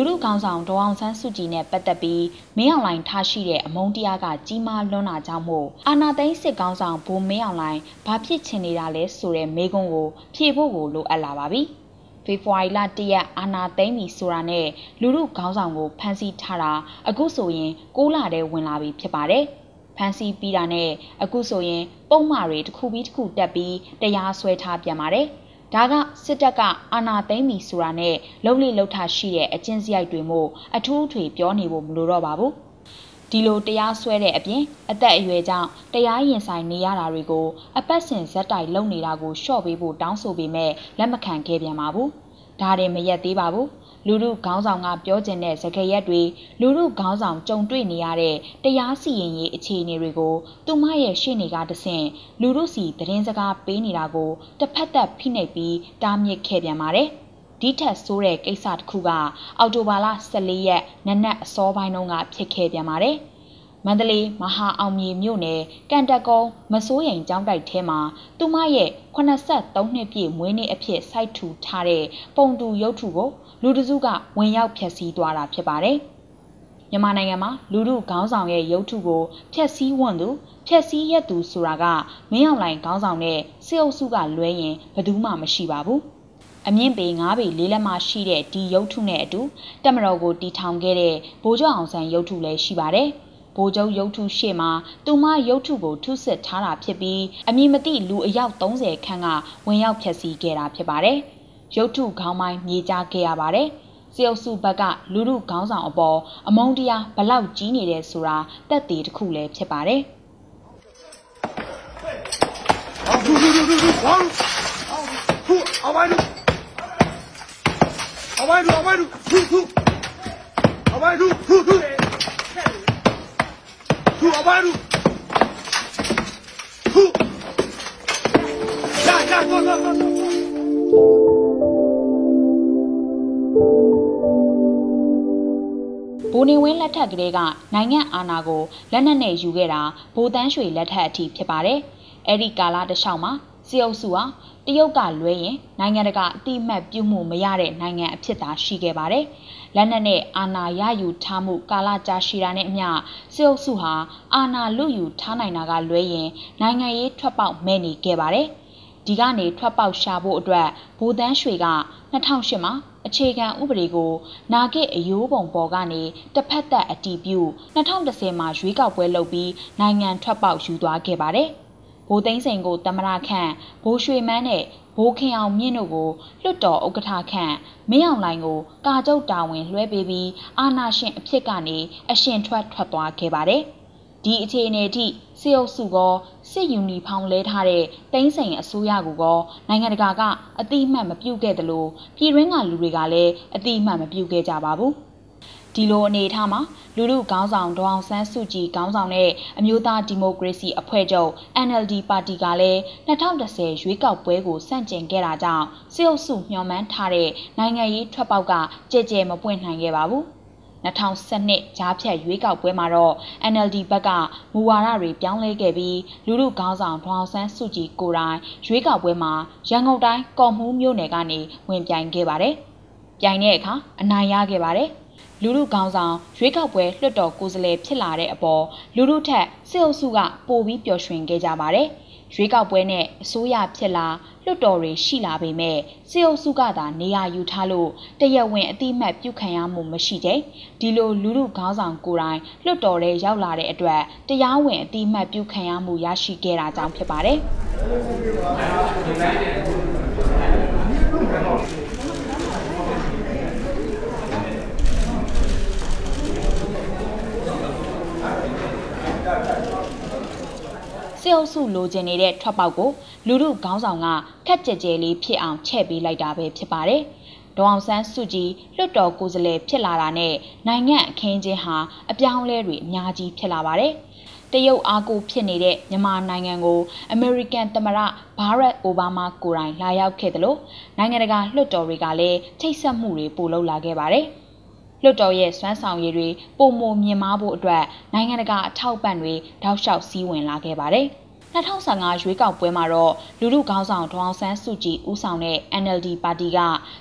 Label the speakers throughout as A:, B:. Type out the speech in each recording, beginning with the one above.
A: လူလူကောင်းဆောင်ဒေါအောင်ဆန်းစုကြည်နဲ့ပတ်သက်ပြီးမင်းအောင်လှိုင်ထားရှိတဲ့အမုန်းတရားကကြီးမားလွန်းတာကြောင့်မို့အာနာသိန်းစစ်ကောင်းဆောင်ဘိုးမင်းအောင်လှိုင်ဘာဖြစ်ချင်နေတာလဲဆိုတဲ့မေးခွန်းကိုဖြေဖို့ကိုလိုအပ်လာပါပြီ။ဖေဖော်ဝါရီလ၁ရက်အာနာသိန်းပြီဆိုတာနဲ့လူလူခေါင်းဆောင်ကိုဖမ်းဆီးထားတာအခုဆိုရင်6လတည်းဝင်လာပြီဖြစ်ပါတယ်။ဖမ်းဆီးပြီးတာနဲ့အခုဆိုရင် ပုံမှားတွေတစ်ခုပြီးတစ်ခုတက်ပြီးတရားစွဲထားပြန်ပါတယ်။ ဒါကစစ်တပ်ကအာဏာသိမ်းပြီဆိုတာနဲ့လုံလိလှုပ်ထားရှိတဲ့အကျင့်စရိုက်တွေမို့အထူးအထွေပြောနေဖို့မလိုတော့ပါဘူးဒီလိုတရားစွဲတဲ့အပြင်အသက်အရွယ်ကြောင့်တရားရင်ဆိုင်နေရတာတွေကိုအပတ်စဉ်ဇက်တိုက်လုပ်နေတာကိုလျှော့ပေးဖို့တောင်းဆိုပေမဲ့လက်မခံခဲ့ပြန်ပါဘူး။ဒါတွေမရက်သေးပါဘူး။ လူလူခေါင်းဆောင်ကပြောကျင်တဲ့စကားရက်တွေလူလူခေါင်းဆောင်ကြုံတွေ့နေရတဲ့တရားစီရင်ရေးအခြေအနေတွေကိုသူမရဲ့ရှေ့နေကတဆင့်လူလူစီသတင်းစကားပေးနေတာကိုတစ်ဖက်သက်ဖိနှိပ်ပြီးတားမြစ်ခဲ့ပြန်ပါတယ်။ဒီထက်ဆိုးတဲ့ကိစ္စတစ်ခုကအော်တိုဘာလ14ရက်နနက်အစောပိုင်းတုန်းကဖြစ်ခဲ့ပြန်ပါတယ်။ မန္တလေးမဟာအောင်မြေမြို့နယ်ကန်တက်ကုန်းမစိုးရိမ်ကျောင်းတိုက်ထဲမှာသူမရဲ့83နှစ်ပြည့်မွေးနေ့အဖြစ်စိုက်ထူထားတဲ့ပုံတူရုပ်ထုကိုလူတစုကဝင်ရောက်ဖျက်ဆီးသွားတာဖြစ်ပါတယ်။မြန်မာနိုင်ငံမှာလူလူခေါင်းဆောင်ရဲ့ရုပ်ထုကိုဖျက်ဆီးဝွန့်သူဖျက်ဆီးရက်သူဆိုတာကမင်းအောင်လှိုင်ခေါင်းဆောင်တဲ့စစ်အုပ်စုကလွဲရင်ဘယ်သူမှမရှိပါဘူး။အမြင့်ပေ9ပေလေးလက်မရှိတဲ့ဒီရုပ်ထုနဲ့အတူတက်မတော်ကိုတီထောင်ခဲ့တဲ့ဗိုလ်ချုပ်အောင်ဆန်းရုပ်ထုလည်းရှိပါတယ်။ ဗိုလ်ချုပ်ရုပ်ထုရှေ့မှာသူမရုပ်ထုကိုထုစစ်ထားတာဖြစ်ပြီးအမည်မသိလူအယောက်30ခန့်ကဝင်ရောက်ဖျက်ဆီးခဲ့တာဖြစ်ပါတယ်။ရုပ်ထုခေါင်းပိုင်းမြေကြားခဲ့ရပါတယ်။စေအုပ်စုဘက်ကလူလူခေါင်းဆောင်အပေါ်အမုန်းတရားဘလောက်ကြီးနေတယ်ဆိုတာတက်သေးတစ်ခုလည်းဖြစ်ပါတယ်။
B: အဝိုင်းတို့အဝိုင်းတို့အဝိုင်းတို့ထူထူအဝိုင်းတို့ထူထူ ထူအဝိုင်းတို့ထူရရတော့တော့တော့
A: ဘိုးနေဝင်းလက်ထက်ကလေးကနိုင်ငံအာဏာကိုလက်နက်နဲ့ယူခဲ့တာဘိုးတန်းရွှေလက်ထက်အထိဖြစ်ပါတယ်။အဲ့ဒီကာလတစ်လျှောက်မှာ စီအုပ်စုဟာတရုတ်ကလွဲရင်နိုင်ငံတကာအတိအမှတ်ပြုမှုမရတဲ့နိုင်ငံအဖြစ်သာရှိခဲ့ပါတယ်။လက်နက်နဲ့အာဏာရယူထားမှုကာလကြာရှည်တာနဲ့အမျှစစ်အုပ်စုဟာအာဏာလုယူထားနိုင်တာကလွဲရင်နိုင်ငံရေးထွက်ပေါက်မဲ့နေခဲ့ပါတယ်။ဒီကနေထွက်ပေါက်ရှာဖို့အတွက်ဗိုလ်တန်းရွှေက2008မှာအခြေခံဥပဒေကိုနာဂစ်အယိုးပုံပေါ်ကနေတစ်ဖက်သက်အတီးပြု2010မှာရွေးကောက်ပွဲလုပ်ပြီးနိုင်ငံထွက်ပေါက်ယူသွားခဲ့ပါတယ်။ ဘိုးသိန်းစိန်ကိုတမရခန့်ဘိုးရွှေမန်းနဲ့ဘိုးခင်အောင်မြင့်တို့ကိုလွတ်တော်ဥက္ကဋ္ဌခန့်မင်းအောင်လှိုင်ကိုကာကျုပ်တာဝန်လွှဲပေးပြီးအာဏာရှင်အဖြစ်ကနေအရှင်ထွက်ထွက်သွားခဲ့ပါတယ်။ဒီအခြေအနေထိစစ်အုပ်စုကစစ်ယူနီဖောင်းလဲထားတဲ့တိန်းစိန်အစိုးရကူကနိုင်ငံတကာကအတိအမှတ်မပြုတ်ခဲ့တယ်လို့ပြည်ရင်းကလူတွေကလည်းအတိအမှတ်မပြုတ်ခဲ့ကြပါဘူး။ ဒီလိုအနေအထားမှာလူလူခေါင်းဆောင်ဒေါအောင်ဆန်းစုကြည်ခေါင်းဆောင်တဲ့အမျိုးသားဒီမိုကရေစီအဖွဲ့ချုပ် NLD ပါတီကလည်း2010ရွေးကောက်ပွဲကိုစန့်ကျင်ခဲ့တာကြောင့်စစ်အုပ်စုညှော်မှန်းထားတဲ့နိုင်ငံရေးထွက်ပေါက်ကကြဲကြဲမပွင့်နိုင်ခဲ့ပါဘူး2012ကြားဖြတ်ရွေးကောက်ပွဲမှာတော့ NLD ဘက်ကမူဝါဒတွေပြောင်းလဲခဲ့ပြီးလူလူခေါင်းဆောင်ဒေါအောင်ဆန်းစုကြည်ကိုယ်တိုင်ရွေးကောက်ပွဲမှာရန်ကုန်တိုင်းကော်မှုမြို့နယ်ကနေဝင်ပြိုင်ခဲ့ပါတယ်။ပြိုင်တဲ့အခါအနိုင်ရခဲ့ပါတယ်။ လူလူကောင်းဆောင်ရွေးကောက်ပွဲလွှတ်တော်ကိုယ်စားလှယ်ဖြစ်လာတဲ့အပေါ်လူလူထက်စစ်အုပ်စုကပိုပြီးပျော်ရွှင်ခဲ့ကြပါတယ်။ရွေးကောက်ပွဲနဲ့အစိုးရဖြစ်လာလွှတ်တော်တွေရှိလာပေမဲ့စစ်အုပ်စုကသာနေရာယူထားလို့တရဝင်းအတိမတ်ပြုခံရမှုမရှိတဲ့ဒီလိုလူလူခေါင်းဆောင်ကိုယ်တိုင်လွှတ်တော်ထဲရောက်လာတဲ့အတွက်တရားဝင်အတိမတ်ပြုခံရမှုရရှိခဲ့တာကြောင့်ဖြစ်ပါတယ်။ စစ်အုပ်စုလိုချင်နေတဲ့ထွက်ပေါက်ကိုလူမှုခေါင်းဆောင်ကခက်ကြဲကြဲလေးဖြစ်အောင်ချဲ့ပေးလိုက်တာပဲဖြစ်ပါတယ်။ဒေါအောင်ဆန်းစုကြည်လွတ်တော်ကိုယ်စားလှယ်ဖြစ်လာတာနဲ့နိုင်ငံအခင်းချင်းဟာအပြောင်းလဲတွေအများကြီးဖြစ်လာပါတယ်။တရုတ်အားကိုဖြစ်နေတဲ့မြန်မာနိုင်ငံကိုအမေရိကန်သမ္မတဘာရက်အိုဘားမားကိုယ်တိုင်လာရောက်ခဲ့တယ်လို့နိုင်ငံတကာလွှတ်တော်တွေကလည်းထိတ်ဆက်မှုတွေပိုလုပ်လာခဲ့ပါတယ်။ လွှတ်တော်ရဲ့စွမ်းဆောင်ရည်တွေပုံမမြင်မာဖို့အတွက်နိုင်ငံတကာအထောက်ပံ့တွေတောက်လျှောက်စည်းဝင်လာခဲ့ပါတယ်။2015ရွေးကောက်ပွဲမှာတော့လူလူခေါင်းဆောင်ဒေါအောင်ဆန်းစုကြည်ဦးဆောင်တဲ့ NLD ပါတီက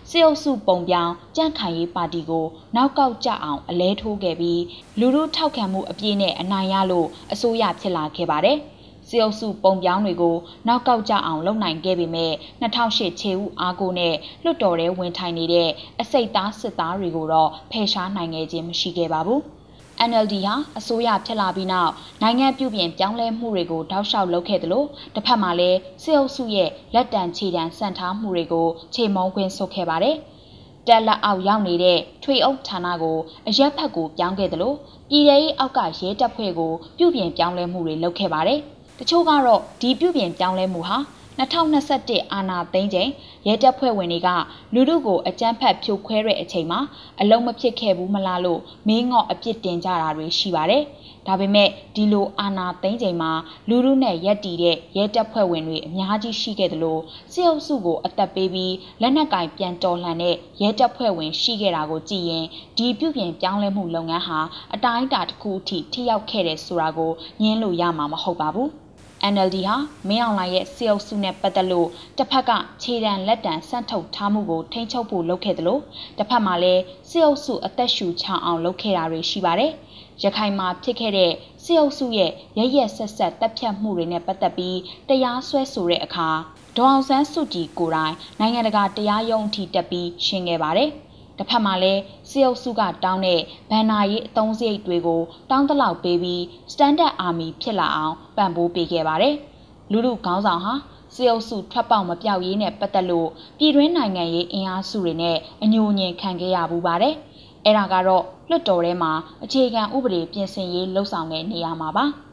A: စေအုပ်စုပုံပြောင်းကြန့်ခိုင်ရေးပါတီကိုနောက်ကောက်ကျအောင်အလဲထိုးခဲ့ပြီးလူလူထောက်ခံမှုအပြည့်နဲ့အနိုင်ရလို့အစိုးရဖြစ်လာခဲ့ပါတယ်။ စေအုပ်စုပုံပြောင်းတွေကိုနောက်ကောက်ကြအောင်လုပ်နိုင်ခဲ့ပေမဲ့2008ခြေဦးအားကိုနဲ့လွတ်တော်ထဲဝင်ထိုင်နေတဲ့အစိတ်သားစစ်သားတွေကိုတော့ဖယ်ရှားနိုင်ခဲ့ခြင်းမရှိခဲ့ပါဘူး။ NLD ဟာအစိုးရဖြစ်လာပြီးနောက်နိုင်ငံပြုပြင်ပြောင်းလဲမှုတွေကိုတောက်လျှောက်လုပ်ခဲ့တယ်လို့တစ်ဖက်မှာလည်းစစ်အုပ်စုရဲ့လက်တံခြေတံစံထားမှုတွေကိုခြေမုံခွင်းဆုတ်ခဲ့ပါတယ်။တက်လက်အောက်ရောက်နေတဲ့ထွေအုပ်ဌာနကိုအရက်ဖက်ကိုပြောင်းခဲ့တယ်လို့ပြည်ထောင်ရေးအောက်ကရဲတပ်ဖွဲ့ကိုပြုပြင်ပြောင်းလဲမှုတွေလုပ်ခဲ့ပါတယ်။ တချို့ကတော့ဒီပြုပြင်ပြောင်းလဲမှုဟာ2021အာနာသိန်းချိန်ရဲတပ်ဖွဲ့ဝင်တွေကလူလူကိုအကြမ်းဖက်ဖြိုခွဲတဲ့အချိန်မှာအလုံးမဖြစ်ခဲ့ဘူးမလားလို့မင်းငေါ့အပြစ်တင်ကြတာတွေရှိပါတယ်။ဒါပေမဲ့ဒီလိုအာနာသိန်းချိန်မှာလူလူနဲ့ရက်တီတဲ့ရဲတပ်ဖွဲ့ဝင်တွေအများကြီးရှိခဲ့တယ်လို့စစ်အုပ်စုကိုအသက်ပေးပြီးလက်နက်ကင်ပြန်တော်လှန်တဲ့ရဲတပ်ဖွဲ့ဝင်ရှိခဲ့တာကိုကြည့်ရင်ဒီပြုပြင်ပြောင်းလဲမှုလုပ်ငန်းဟာအတိုင်းအတာတစ်ခုအထိထိရောက်ခဲ့တယ်ဆိုတာကိုညင်းလို့ရမှာမဟုတ်ပါဘူး။ NLD ဟာမင်းအောင်လှိုင်ရဲ့စီအုပ်စုနဲ့ပတ်သက်လို့တစ်ဖက်ကခြေတံလက်တံဆန့်ထုတ်ထားမှုကိုထိန်းချုပ်ဖို့လုပ်ခဲ့တယ်လို့တစ်ဖက်မှာလည်းစီအုပ်စုအသက်ရှူချအောင်လုပ်ခဲ့တာတွေရှိပါတယ်။ရခိုင်မှာဖြစ်ခဲ့တဲ့စီအုပ်စုရဲ့ရရက်ဆက်ဆက်တပ်ဖြတ်မှုတွေနဲ့ပတ်သက်ပြီးတရားစွဲဆိုတဲ့အခါဒေါအောင်ဆန်းစုကြည်ကိုယ်တိုင်နိုင်ငံတကာတရားရုံးအထိတက်ပြီးရှင်းခဲ့ပါတယ်။ တစ်ဖက်မှာလည်းစစ်အုပ်စုကတောင်းတဲ့ဗန်နာရေးအသုံးစရိတ်တွေကိုတောင်းတလောက်ပေးပြီး Standard Army ဖြစ်လာအောင်ပံ့ပိုးပေးခဲ့ပါတယ်။လူလူခေါင်းဆောင်ဟာစစ်အုပ်စုထွက်ပေါက်မပြောက်ရေးနဲ့ပတ်သက်လို့ပြည်တွင်းနိုင်ငံရေးအင်အားစုတွေနဲ့အညိုညင်ခံခဲ့ရဘူးပါတယ်။အဲ့ဒါကတော့လွှတ်တော်ထဲမှာအခြေခံဥပဒေပြင်ဆင်ရေးလှုပ်ဆောင်တဲ့နေရာမှာပါ။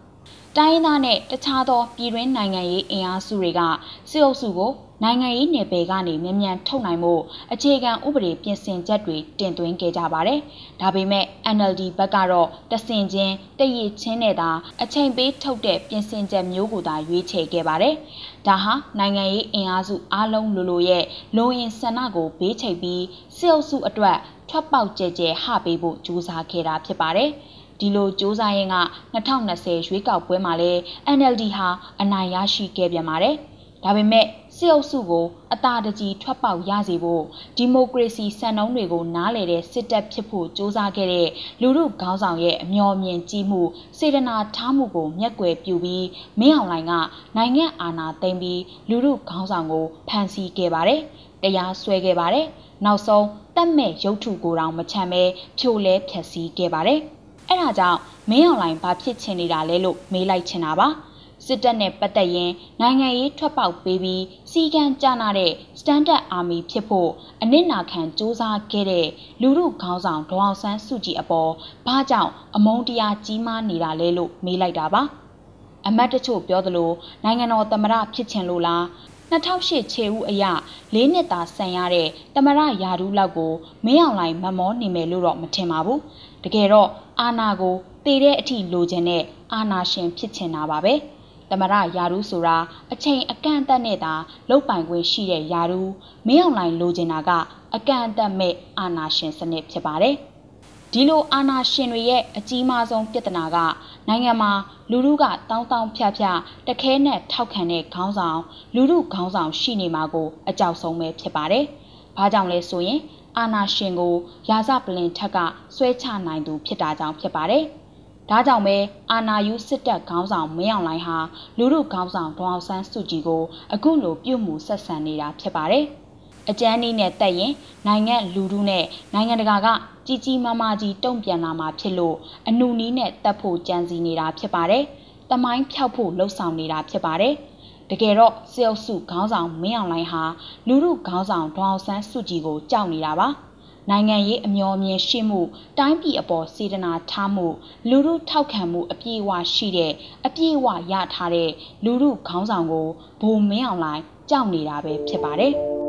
A: တိုင်းသားနဲ့တခြားသောပြည်တွင်းနိုင်ငံရေးအင်အားစုတွေကစစ်အုပ်စုကိုနိုင်ငံရေးနယ်ပယ်ကနေမြန်မြန်ထုတ်နိုင်မှုအခြေခံဥပဒေပြင်ဆင်ချက်တွေတင်သွင်းခဲ့ကြပါတယ်။ဒါပေမဲ့ NLD ဘက်ကတော့တဆင်ချင်းတရည်ချင်းနဲ့သာအချိန်ပေးထုတ်တဲ့ပြင်ဆင်ချက်မျိုးကိုသာရွေးချယ်ခဲ့ပါတယ်။ဒါဟာနိုင်ငံရေးအင်အားစုအလုံးလိုလိုရဲ့လုံရင်ဆန္ဒကိုဘေးချိတ်ပြီးစစ်အုပ်စုအတွက်ထွက်ပေါက်ကျကျဟပေးဖို့ကြိုးစားခဲ့တာဖြစ်ပါတယ်။ ဒီလိုစ조사ရင်က2020ရွေးကောက်ပွဲမှာလဲ NLD ဟာအနိုင်ရရှိခဲ့ပြန်ပါတယ်။ဒါပေမဲ့စစ်အုပ်စုကိုအသာတကြီးထွက်ပေါက်ရစေဖို့ဒီမိုကရေစီစံနှုန်းတွေကိုနားလည်တဲ့စစ်တပ်ဖြစ်ဖို့စ조사ခဲ့တဲ့လူမှုခေါင်းဆောင်ရဲ့အမျှော်မြင်ကြီးမှုစေတနာထားမှုကိုမျက်ကွယ်ပြုပြီးမင်းအောင်လှိုင်ကနိုင်ငံအာဏာသိမ်းပြီးလူမှုခေါင်းဆောင်ကိုဖမ်းဆီးခဲ့ပါတယ်။တရားစွဲခဲ့ပါတယ်။နောက်ဆုံးတတ်မဲ့ရုပ်ထုကိုတောင်မချမ်းပဲဖြိုလဲဖျက်ဆီးခဲ့ပါတယ်။ အဲ့ဒါကြောင့်မင်းအောင်လှိုင်ဘာဖြစ်ချင်နေတာလဲလို့မေးလိုက်ချင်တာပါစစ်တပ်နဲ့ပတ်သက်ရင်နိုင်ငံရေးထွက်ပေါက်ပေးပြီးစီကံကြနာတဲ့ Standard Army ဖြစ်ဖို့အနစ်နာခံစ조사ခဲ့တဲ့လူမှုခေါင်းဆောင်ဒေါအောင်ဆန်းစုကြည်အပေါ်ဘာကြောင့်အမုန်းတရားကြီးမားနေတာလဲလို့မေးလိုက်တာပါအမတ်တချို့ပြောသလိုနိုင်ငံတော်သမ္မတဖြစ်ချင်လို့လား 2008ခြေဦးအရ၄နှစ်သာဆန်ရတဲ့တမရယာဒူးလောက်ကိုမင်းအောင်လှိုင်မမောနေမယ်လို့တော့မထင်ပါဘူးတကယ်တော့အာနာကိုတည်တဲ့အထိလိုချင်တဲ့အာနာရှင်ဖြစ်ချင်တာပါပဲတမရယာဒူးဆိုတာအချိန်အကန့်အသတ်နဲ့သာလုတ်ပိုင်ခွင့်ရှိတဲ့ယာဒူးမင်းအောင်လှိုင်လိုချင်တာကအကန့်အသတ်မဲ့အာနာရှင်စနစ်ဖြစ်ပါတယ် ဒီလိုအာဏာရှင်တွေရဲ့အကြီးမားဆုံးပြဿနာကနိုင်ငံမှာလူလူကတောင်းတောင်းဖြတ်ဖြတ်တခဲနဲ့ထောက်ခံတဲ့ခေါင်းဆောင်လူလူခေါင်းဆောင်ရှိနေမှာကိုအကြောက်ဆုံးပဲဖြစ်ပါတယ်။ဘာကြောင့်လဲဆိုရင်အာဏာရှင်ကိုရာဇပလင်ထက်ကဆွဲချနိုင်သူဖြစ်တာကြောင့်ဖြစ်ပါတယ်။ဒါကြောင့်ပဲအာနာယူစစ်တပ်ခေါင်းဆောင်မင်းအောင်လှိုင်ဟာလူလူခေါင်းဆောင်ဒေါအောင်ဆန်းစုကြည်ကိုအခုလိုပြုတ်မှုဆက်ဆံနေတာဖြစ်ပါတယ်။ အကြမ်းနည်းနဲ့တက်ရင်နိုင်ငံလူထုနဲ့နိုင်ငံတကာကကြီးကြီးမားမားကြီးတုံ့ပြန်လာမှာဖြစ်လို့အနုနီးနဲ့တက်ဖို့ကြံစီနေတာဖြစ်ပါတယ်။တမိုင်းဖြောက်ဖို့လှုံ့ဆော်နေတာဖြစ်ပါတယ်။တကယ်တော့စေအုပ်စုခေါင်းဆောင်မင်းအောင်လှိုင်ဟာလူထုခေါင်းဆောင်ဒေါအောင်ဆန်းစုကြည်ကိုကြောက်နေတာပါ။နိုင်ငံရေးအမျော်မြင်ရှိမှုတိုင်းပြည်အပေါ်စေတနာထားမှုလူမှုထောက်ခံမှုအပြည့်အဝရှိတဲ့အပြည့်အဝရထားတဲ့လူမှုခေါင်းဆောင်ကိုဘုံမင်းအောင်လှိုင်ကြောက်နေတာပဲဖြစ်ပါတယ်။